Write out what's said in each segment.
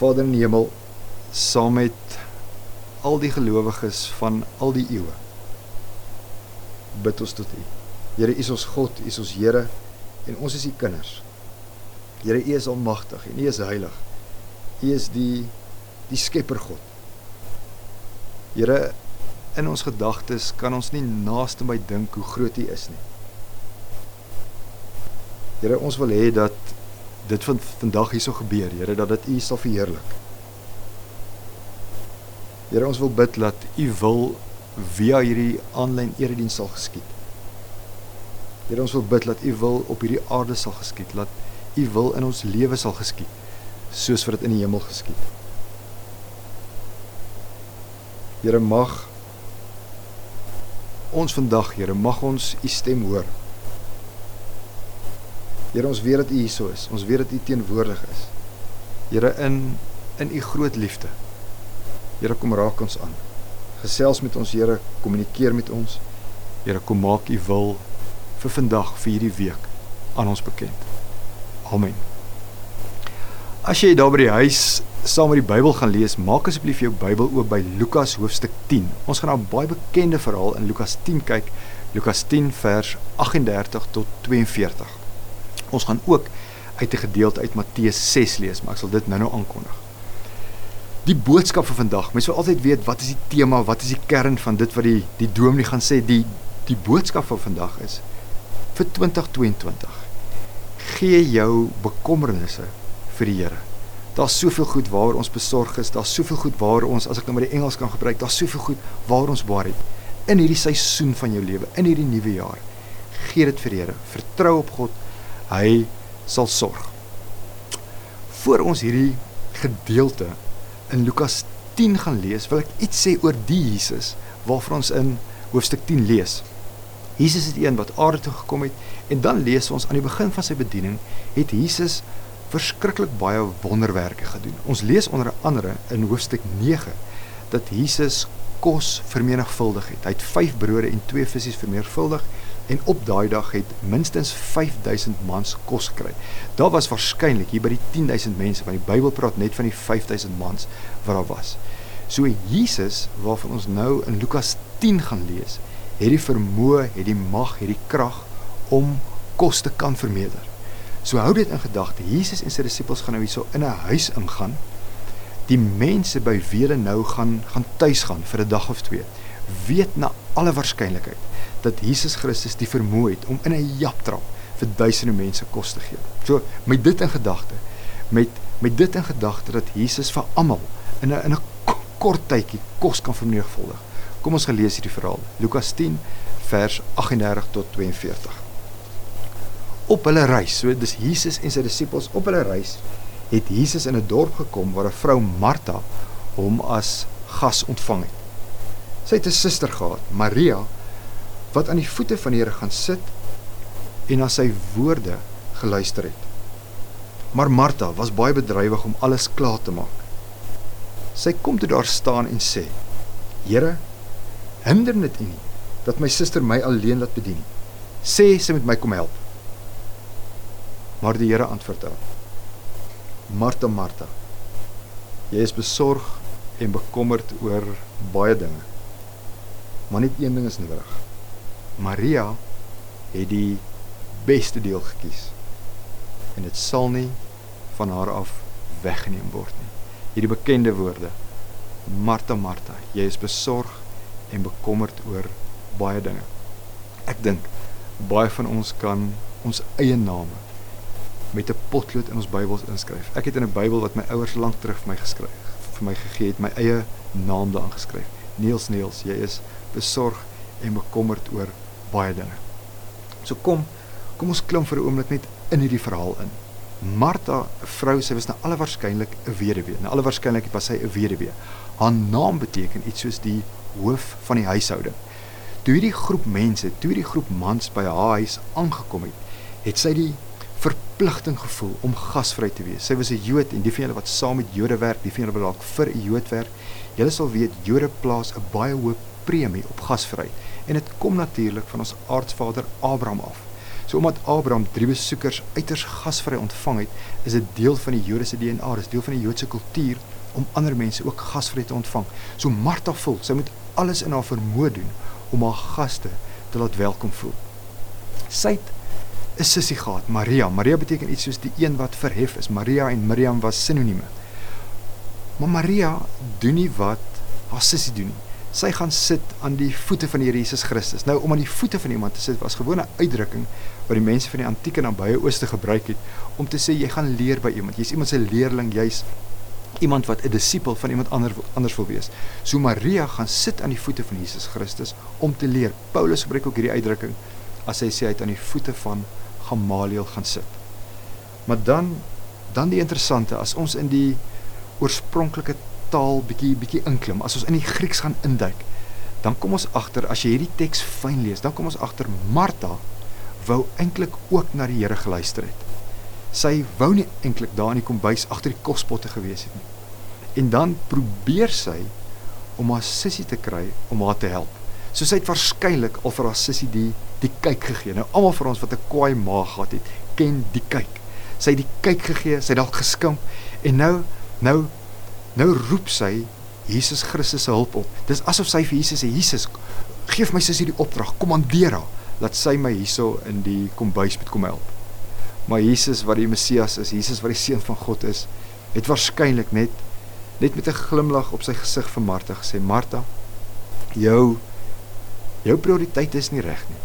Vader in die hemel, saam met al die gelowiges van al die eeue, bid ons tot U. Here, U is ons God, U is ons Here en ons is U kinders. Here, U is almagtig en U is heilig. U is die die Skepper God. Here, in ons gedagtes kan ons nie naaste by dink hoe groot U is nie. Here, ons wil hê dat dit van vandag hierso gebeur, Here, dat dit U sal verheerlik. Here, ons wil bid dat U wil via hierdie aanlyn erediens sal geskied. Here, ons wil bid dat U wil op hierdie aarde sal geskied, dat U wil in ons lewe sal geskied, soos wat dit in die hemel geskied. Here, mag ons vandag, Here, mag ons U stem hoor. Here, ons weet dat U hier so is. Ons weet dat U teenwoordig is. Here, in in U groot liefde. Here, kom raak ons aan. Gesels met ons, Here, kommunikeer met ons. Here, kom maak U wil vir vandag, vir hierdie week aan ons bekend. Amen. As jy daar by die huis saam met die Bybel gaan lees, maak asseblief jou Bybel oop by Lukas hoofstuk 10. Ons gaan na 'n baie bekende verhaal in Lukas 10 kyk. Lukas 10 vers 38 tot 42. Ons gaan ook uit 'n gedeelte uit Matteus 6 lees, maar ek sal dit nou-nou aankondig. Die boodskap vir vandag. Mense wil altyd weet wat is die tema, wat is die kern van dit wat die die dominee gaan sê. Die die boodskap vir vandag is vir 2022. Gee jou bekommernisse vir die Here. Daar's soveel goed waaroor ons besorg is. Daar's soveel goed waaroor ons, as ek nou maar die Engels kan gebruik, daar's soveel goed waaroor ons worry in hierdie seisoen van jou lewe, in hierdie nuwe jaar. Gee dit vir die Here. Vertrou op God. Hy sal sorg. Voor ons hierdie gedeelte in Lukas 10 gaan lees, wil ek iets sê oor die Jesus waarvan ons in hoofstuk 10 lees. Jesus is die een wat aarde toe gekom het en dan lees ons aan die begin van sy bediening het Jesus verskriklik baie wonderwerke gedoen. Ons lees onder andere in hoofstuk 9 dat Jesus kos vermenigvuldig het. Hy het 5 brode en 2 visse vermenigvuldig en op daai dag het minstens 5000 mans kos gekry. Daar was waarskynlik hier by die 10000 mense want die Bybel praat net van die 5000 mans wat daar was. So Jesus waarvan ons nou in Lukas 10 gaan lees, het die vermoë, het die mag, het die krag om kos te kan vermeerder. So hou dit in gedagte. Jesus en sy disippels gaan nou hierso in 'n huis ingaan. Die mense by wie hulle nou gaan gaan tuis gaan vir 'n dag of twee, weet na alle waarskynlikheid dat Jesus Christus die vermoë het om in 'n japtrap vir duisende mense kos te gee. So met dit in gedagte, met met dit in gedagte dat Jesus vir almal in 'n in 'n kort tydjie kos kan vermenigvuldig. Kom ons gelees hierdie verhaal. Lukas 10 vers 38 tot 42 op hulle reis. So dis Jesus en sy disippels op hulle reis het Jesus in 'n dorp gekom waar 'n vrou Martha hom as gas ontvang het. Sy het 'n suster gehad, Maria, wat aan die voete van die Here gaan sit en na sy woorde geluister het. Maar Martha was baie bedrywig om alles klaar te maak. Sy kom toe daar staan en sê: "Here, hinder dit U nie dat my suster my alleen laat bedien. Sê sy moet my kom help." Maar die Here antwoord haar: Martha, Martha, jy is besorg en bekommerd oor baie dinge. Maar net een ding is nodig. Maria het die beste deel gekies. En dit sal nie van haar af weggeneem word nie. Hierdie bekende woorde: Martha, Martha, jy is besorg en bekommerd oor baie dinge. Ek dink baie van ons kan ons eie name met 'n potlood in ons Bybels inskryf. Ek het in 'n Bybel wat my ouers lank terug vir my geskryf, vir my gegee het, my eie naam daarin geskryf. Niels Niels, jy is besorg en bekommerd oor baie dinge. So kom, kom ons klim vir 'n oomblik net in hierdie verhaal in. Martha, 'n vrou, sy was na alle waarskynlik 'n weduwee. Na alle waarskynlikheid was sy 'n weduwee. Haar naam beteken iets soos die hoof van die huishouding. Toe hierdie groep mense, toe hierdie groep mans by haar huis aangekom het, het sy die verpligting gevoel om gasvry te wees. Sy was 'n Jood en die van julle wat saam met Jode werk, die van julle wat dalk vir 'n Jood werk, julle sal weet Jode plaas 'n baie hoë premie op gasvryheid en dit kom natuurlik van ons aardsvader Abraham af. So omdat Abraham drie besoekers uiters gasvry ontvang het, is dit deel van die Joodse DNA, dis deel van die Joodse kultuur om ander mense ook gasvry te ontvang. So Martha voel, sy moet alles in haar vermoë doen om haar gaste te laat welkom voel. Sy het 'n sussie gehad, Maria. Maria beteken iets soos die een wat verhef is. Maria en Miriam was sinonieme. Maar Maria doen nie wat haar sussie doen nie. Sy gaan sit aan die voete van die Here Jesus Christus. Nou om aan die voete van iemand te sit was gewone uitdrukking wat die mense van die antieke nabye ooste gebruik het om te sê jy gaan leer by iemand. Jy's iemand se leerling, jy's iemand wat 'n disipel van iemand ander anders wil wees. So Maria gaan sit aan die voete van Jesus Christus om te leer. Paulus gebruik ook hierdie uitdrukking as hy sê hy het aan die voete van Gamaliel gaan sit. Maar dan dan die interessante as ons in die oorspronklike taal bietjie bietjie inklim, as ons in die Grieks gaan induik, dan kom ons agter as jy hierdie teks fyn lees, dan kom ons agter Martha wou eintlik ook na die Here geluister het sy wou nie eintlik daar in die kombuis agter die kospotte gewees het nie. En dan probeer sy om haar sussie te kry om haar te help. So sy het waarskynlik al vir haar sussie die die kyk gegee. Nou almal vir ons wat 'n kwaai maag gehad het, ken die kyk. Sy het die kyk gegee, sy het dalk geskimp en nou nou nou roep sy Jesus Christus se hulp op. Dis asof sy vir Jesus sê, Jesus, gee my sussie die opdrag, kommandeer haar dat sy my hierso in die kombuis moet kom help. Maar Jesus wat die Messias is, Jesus wat die seun van God is, het waarskynlik net net met 'n glimlag op sy gesig vir Martha gesê: "Martha, jou jou prioriteit is nie reg nie.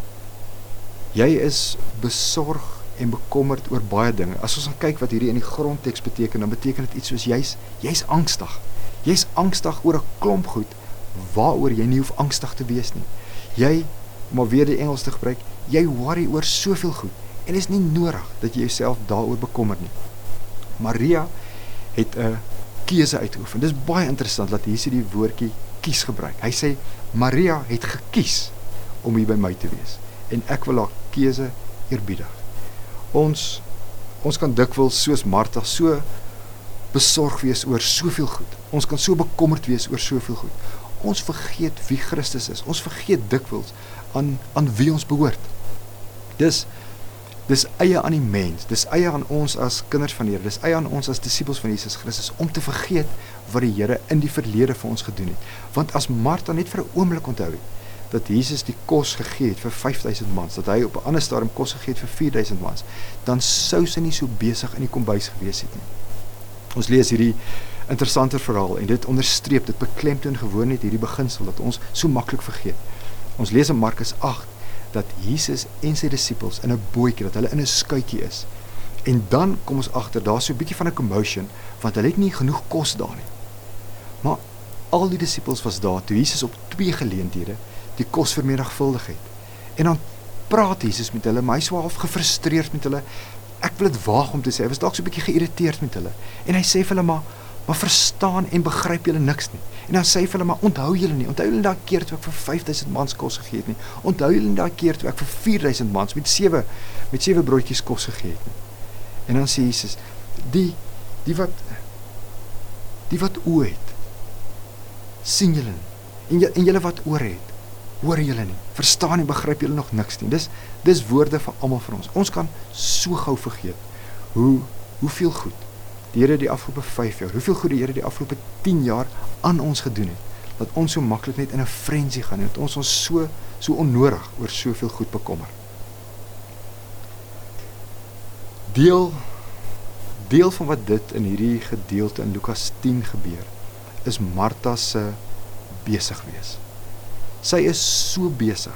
Jy is besorg en bekommerd oor baie dinge. As ons kyk wat hierdie in die grondteks beteken, dan beteken dit iets soos jy's jy's angstig. Jy's angstig oor 'n klomp goed waaroor jy nie hoef angstig te wees nie. Jy, maar weer die Engels te gebruik, jy worry oor soveel goed. En is nie nodig dat jy jouself daaroor bekommer nie. Maria het 'n keuse uitgeoefen. Dis baie interessant dat hier hierdie woordjie kies gebruik. Hy sê Maria het gekies om hier by my te wees en ek wil haar keuse eerbiedig. Ons ons kan dikwels soos Martha so besorg wees oor soveel goed. Ons kan so bekommerd wees oor soveel goed. Ons vergeet wie Christus is. Ons vergeet dikwels aan aan wie ons behoort. Dis Dis eie aan die mens, dis eie aan ons as kinders van die Here, dis eie aan ons as disippels van Jesus Christus om te vergeet wat die Here in die verlede vir ons gedoen het. Want as Martha net vir 'n oomblik onthou het dat Jesus die kos gegee het vir 5000 mans, dat hy op 'n ander stadium kos gegee het vir 4000 mans, dan sou sy nie so besig in die kombuis gewees het nie. Ons lees hierdie interessante verhaal en dit onderstreep dit beklemtoon gewoon net hierdie beginsel dat ons so maklik vergeet. Ons lees in Markus 8 dat Jesus en sy disippels in 'n bootjie dat hulle in 'n skuitjie is. En dan kom ons agter daar's so 'n bietjie van 'n commotion want hulle het nie genoeg kos daar nie. Maar al die disippels was daar toe Jesus op twee geleenthede die kos vermenigvuldig het. En dan praat Jesus met hulle, maar hy swaar of gefrustreerd met hulle. Ek wil dit waag om te sê, hy was dalk so 'n bietjie geïrriteerd met hulle. En hy sê vir hulle maar maar verstaan en begryp julle niks nie. En dan sê hy vir hulle maar onthou julle nie, onthou julle daai keer toe ek vir 5000 mans kos gegee het nie. Onthou julle daai keer toe ek vir 4000 mans met sewe met sewe broodjies kos gegee het nie. En dan sê Jesus, die die wat die wat oë het, sien julle. En jy, en julle wat oor het, hoor julle nie. Verstaan en begryp julle nog niks nie. Dis dis woorde vir almal van ons. Ons kan so gou vergeet hoe hoeveel goed die Here die afgelope 5 jaar, hoeveel goed die Here die afgelope 10 jaar aan ons gedoen het. Dat ons so maklik net in 'n frenzy gaan en dat ons ons so so onnodig oor soveel goed bekommer. Deel deel van wat dit in hierdie gedeelte in Lukas 10 gebeur is Martha se besig wees. Sy is so besig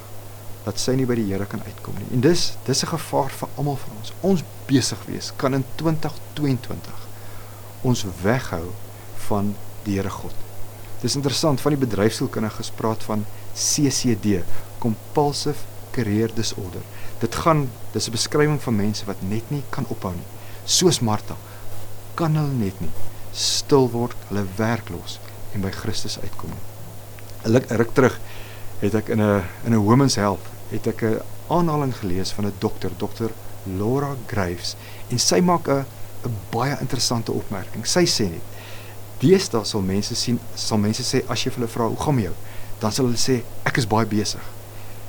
dat sy nie by die Here kan uitkom nie. En dis dis 'n gevaar vir almal van ons. Ons besig wees kan in 2022 ons weghou van die Here God. Dis interessant van die bedryfsielkundiges praat van CCD, compulsive career disorder. Dit gaan dis 'n beskrywing van mense wat net nie kan ophou nie. Soos Martha kan hulle net nie stil word, hulle werk los en by Christus uitkom nie. 'n Ruk terug het ek in 'n in 'n women's health het ek 'n aanhaling gelees van 'n dokter, dokter Laura Graves en sy maak 'n 'n baie interessante opmerking. Sy sê net: "Deesdae sal mense sien, sal mense sê as jy hulle vra hoe gaan met jou, dan sal hulle sê ek is baie besig."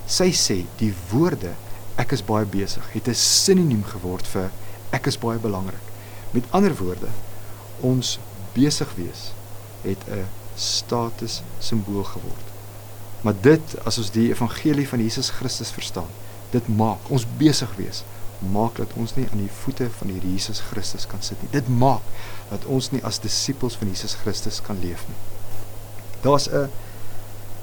Sy sê die woorde ek is baie besig het 'n sinoniem geword vir ek is baie belangrik. Met ander woorde, ons besig wees het 'n status simbool geword. Maar dit as ons die evangelie van Jesus Christus verstaan, dit maak ons besig wees maak dat ons nie aan die voete van die Here Jesus Christus kan sit nie. Dit maak dat ons nie as disippels van Jesus Christus kan leef nie. Daar's 'n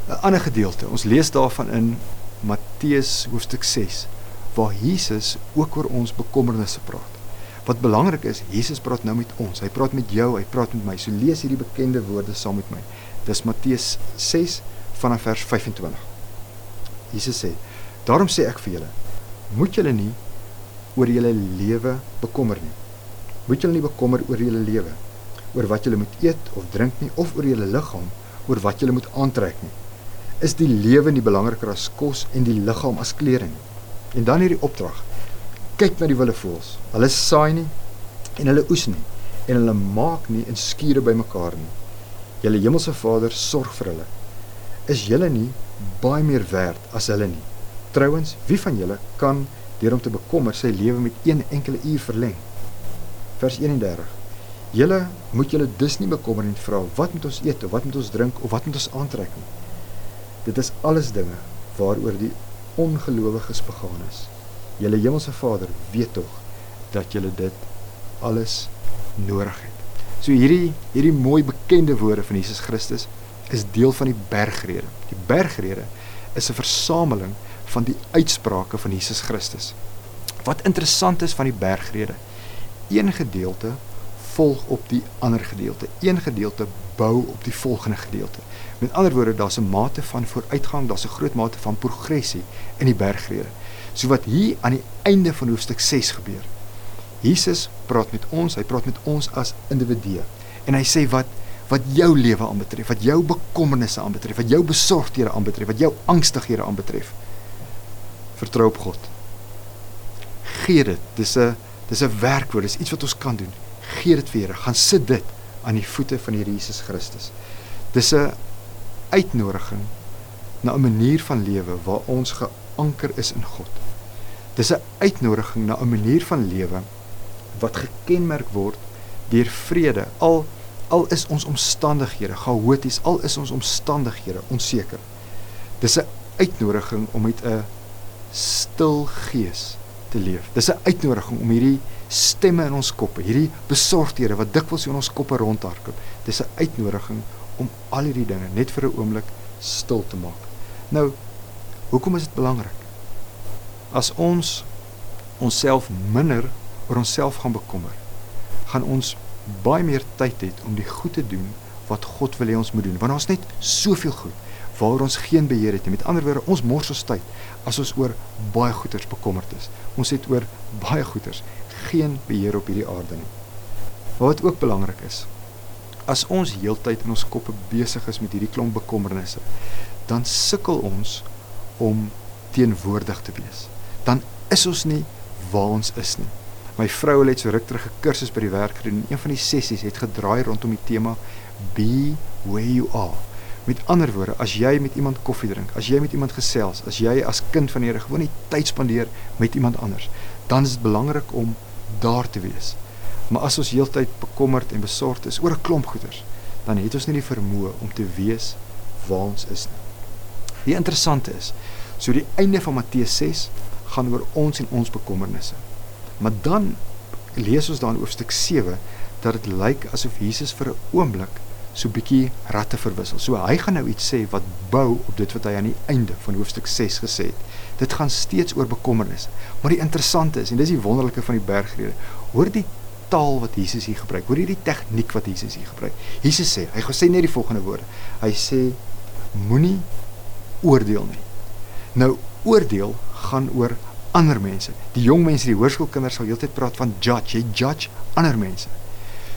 'n ander gedeelte. Ons lees daarvan in Matteus hoofstuk 6 waar Jesus ook oor ons bekommernisse praat. Wat belangrik is, Jesus praat nou met ons. Hy praat met jou, hy praat met my. So lees hierdie bekende woorde saam met my. Dis Matteus 6 vanaf vers 25. Jesus sê: "Daarom sê ek vir julle, moet julle nie oor julle lewe bekommer nie. Moet julle nie bekommer oor julle lewe, oor wat julle moet eet of drink nie, of oor julle liggaam, oor wat julle moet aantrek nie. Is die lewe nie belangriker as kos en die liggaam as klere nie?" En dan hierdie opdrag: kyk na die wilde voëls. Hulle saai nie en hulle oes nie en hulle maak nie in skure bymekaar nie. Julle hemelse Vader sorg vir hulle. Is julle nie baie meer werd as hulle nie? Trouwens, wie van julle kan deur om te bekommer sy lewe met een enkele uur verleng? Vers 31. Julle moet julle dus nie bekommer en vra wat moet ons eet of wat moet ons drink of wat moet ons aantrek nie. Dit is alles dinge waaroor die ongelowiges begaan is. Julle hemelse Vader weet tog dat julle dit alles nodig het. So hierdie hierdie mooi bekende woorde van Jesus Christus is deel van die bergrede. Die bergrede is 'n versameling van die uitsprake van Jesus Christus. Wat interessant is van die bergrede, een gedeelte volg op die ander gedeelte. Een gedeelte bou op die volgende gedeelte. Met ander woorde, daar's 'n mate van vooruitgang, daar's 'n groot mate van progressie in die bergrede. So wat hier aan die einde van hoofstuk 6 gebeur. Jesus praat met ons, hy praat met ons as individue. En hy sê wat wat jou lewe aanbetref, wat jou bekommernisse aanbetref, wat jou besorgdhede aanbetref, wat jou angstighede aanbetref. Vertrou op God. Gee dit. Dis 'n dis 'n werkwoord, dis iets wat ons kan doen. Gee dit vir Here. Gaan sit dit aan die voete van die Here Jesus Christus. Dis 'n uitnodiging na 'n manier van lewe waar ons geanker is in God. Dis 'n uitnodiging na 'n manier van lewe wat gekenmerk word deur vrede. Al al is ons omstandighede chaoties, al is ons omstandighede onseker. Dis 'n uitnodiging om met 'n stil gees te leef. Dis 'n uitnodiging om hierdie stemme in ons koppe, hierdie besorgdhede wat dikwels in ons koppe rondhardloop. Dis 'n uitnodiging om al hierdie dinge net vir 'n oomblik stil te maak. Nou, hoekom is dit belangrik? As ons onsself minder oor onsself gaan bekommer, gaan ons baie meer tyd hê om die goed te doen wat God wil hê ons moet doen. Want ons net soveel goed waar ons geen beheer het nie. Met ander woorde, ons mors ons tyd as ons oor baie goeders bekommerd is. Ons het oor baie goeders geen beheer op hierdie aarde nie. Wat ook belangrik is, as ons heeltyd in ons koppe besig is met hierdie klomp bekommernisse, dan sukkel ons om teenwoordig te wees. Dan is ons nie waar ons is nie. My vrou het so ruk terug 'n kursus by die werk gedoen. Een van die sessies het gedraai rondom die tema be where you are. Met ander woorde, as jy met iemand koffie drink, as jy met iemand gesels, as jy as kind van die Here gewoon nie tyd spandeer met iemand anders, dan is dit belangrik om daar te wees. Maar as ons heeltyd bekommerd en besorgd is oor 'n klomp goeders, dan het ons nie die vermoë om te weet waar ons is nie. Die interessante is, so die einde van Matteus 6 gaan oor ons en ons bekommernisse. Maar dan lees ons dan hoofstuk 7 dat dit lyk asof Jesus vir 'n oomblik so bietjie ratte verwissel. So hy gaan nou iets sê wat bou op dit wat hy aan die einde van hoofstuk 6 gesê het. Dit gaan steeds oor bekommernisse. Maar die interessante is en dis die wonderlike van die bergrede. Hoor die taal wat Jesus hier gebruik. Hoor hierdie tegniek wat Jesus hier gebruik. Jesus sê, hy gesê net die volgende woorde. Hy sê moenie oordeel nie. Nou oordeel gaan oor ander mense. Die jong mense, die hoërskoolkinders sal heeltyd praat van judge, jy judge ander mense.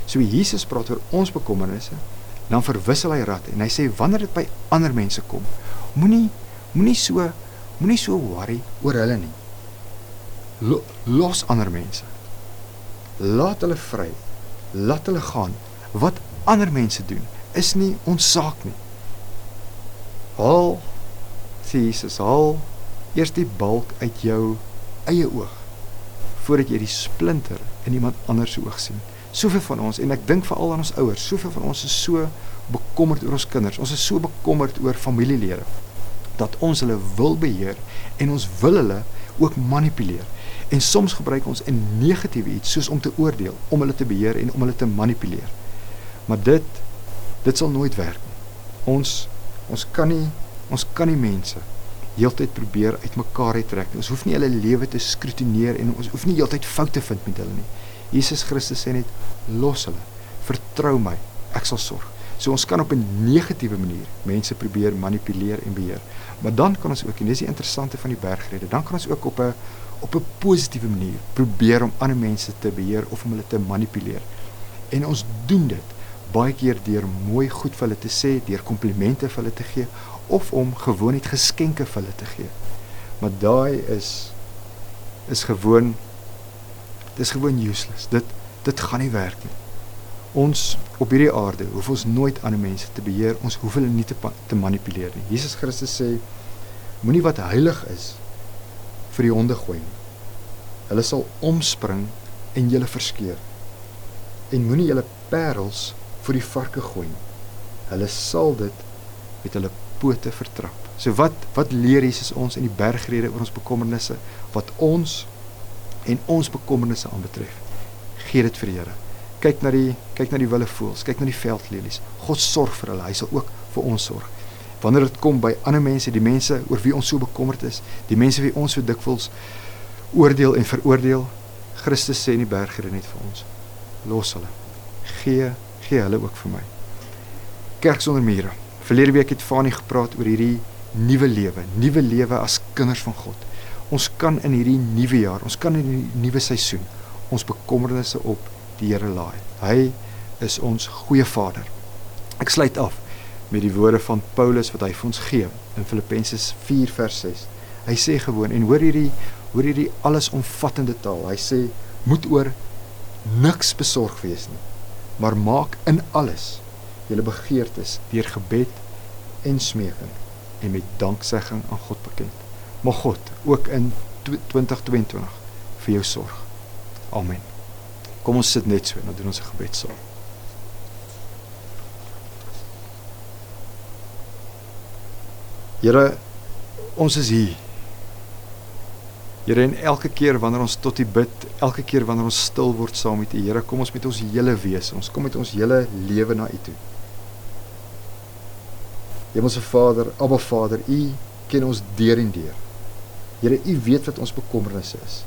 So Jesus praat oor ons bekommernisse, dan verwissel hy rad en hy sê wanneer dit by ander mense kom, moenie moenie so moenie so worry oor hulle nie. Los ander mense. Laat hulle vry. Laat hulle gaan. Wat ander mense doen is nie ons saak nie. Haal Jesus, haal eers die balk uit jou eie oog voordat jy die splinter in iemand anders se oog sien. Soveel van ons en ek dink veral aan ons ouers, soveel van ons is so bekommerd oor ons kinders. Ons is so bekommerd oor familielede dat ons hulle wil beheer en ons wil hulle ook manipuleer. En soms gebruik ons 'n negatiewe iets soos om te oordeel, om hulle te beheer en om hulle te manipuleer. Maar dit dit sal nooit werk nie. Ons ons kan nie ons kan nie mense heeltyd probeer uitmekaar trek. Ons hoef nie hulle lewe te skrutineer en ons hoef nie heeltyd foute vind met hulle nie. Jesus Christus sê net los hulle. Vertrou my, ek sal sorg. So ons kan op 'n negatiewe manier mense probeer manipuleer en beheer. Maar dan kan ons ook en dis die interessante van die bergrede, dan kan ons ook op 'n op 'n positiewe manier probeer om ander mense te beheer of om hulle te manipuleer. En ons doen dit baie keer deur mooi goed vir hulle te sê, deur komplimente vir hulle te gee of om gewoon net geskenke vir hulle te gee. Maar daai is is gewoon dis gewoon useless. Dit dit gaan nie werk nie. Ons op hierdie aarde hoef ons nooit ander mense te beheer. Ons hoef hulle nie te te manipuleer nie. Jesus Christus sê moenie wat heilig is vir die honde gooi nie. Hulle sal omspring en julle verskeur. En moenie julle parels vir die varke gooi nie. Hulle sal dit met hulle pote vertrap. So wat wat leer Jesus ons in die bergrede oor ons bekommernisse wat ons en ons bekommernisse aanbetref? Gee dit vir die Here. Kyk na die kyk na die wille voels, kyk na die veldlelies. God sorg vir hulle. Hy sal ook vir ons sorg. Wanneer dit kom by ander mense, die mense oor wie ons so bekommerd is, die mense wie ons so dikwels oordeel en veroordeel, Christus sê in die bergrede net vir ons: Los hulle. Gee gee hulle ook vir my. Kerk sonder mure. Verlede week het Fanie gepraat oor hierdie nuwe lewe, nuwe lewe as kinders van God. Ons kan in hierdie nuwe jaar, ons kan in hierdie nuwe seisoen ons bekommernisse op die Here laai. Hy is ons goeie Vader. Ek sluit af met die woorde van Paulus wat hy vir ons gee in Filippense 4 vers 6. Hy sê gewoon en hoor hierdie hoor hierdie allesomvattende taal. Hy sê moet oor niks besorg wees nie, maar maak in alles julle begeertes deur gebed en smeking en met danksegging aan God bekend. Mag God ook in 2022 vir jou sorg. Amen. Kom ons sit net so en dan doen ons 'n gebed saam. Here, ons is hier. Here, en elke keer wanneer ons tot U bid, elke keer wanneer ons stil word saam met U, Here, kom ons met ons hele wese. Ons kom met ons hele lewe na U toe. Hemelse Vader, Abba Vader, U ken ons deur en deur. Here, U weet wat ons bekommernisse is.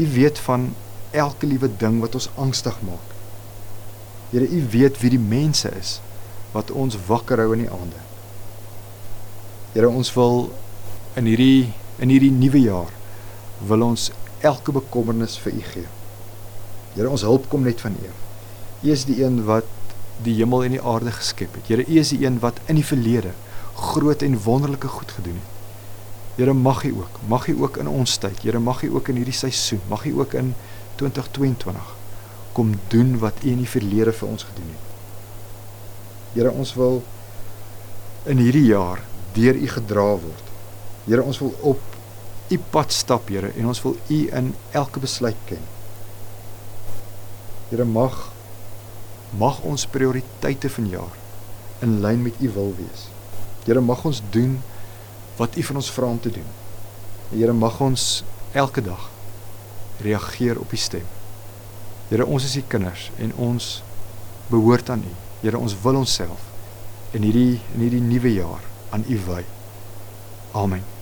U weet van elke liewe ding wat ons angstig maak. Here, U weet wie die mense is wat ons wakker hou in die aande. Here, ons wil in hierdie in hierdie nuwe jaar wil ons elke bekommernis vir U gee. Here, ons hulp kom net van U. U is die een wat die hemel en die aarde geskep het. Here, U is die een wat in die verlede groot en wonderlike goed gedoen het. Here, mag U ook, mag U ook in ons tyd, Here, mag U ook in hierdie seisoen, mag U ook in 2022 kom doen wat U in die verlede vir ons gedoen het. Here, ons wil in hierdie jaar deur U gedra word. Here, ons wil op U pad stap, Here, en ons wil U in elke besluit ken. Here, mag mag ons prioriteite vanjaar in lyn met u wil wees. Here mag ons doen wat u van ons vra om te doen. Here mag ons elke dag reageer op u stem. Here ons is u kinders en ons behoort aan u. Here ons wil onsself in hierdie in hierdie nuwe jaar aan u wy. Amen.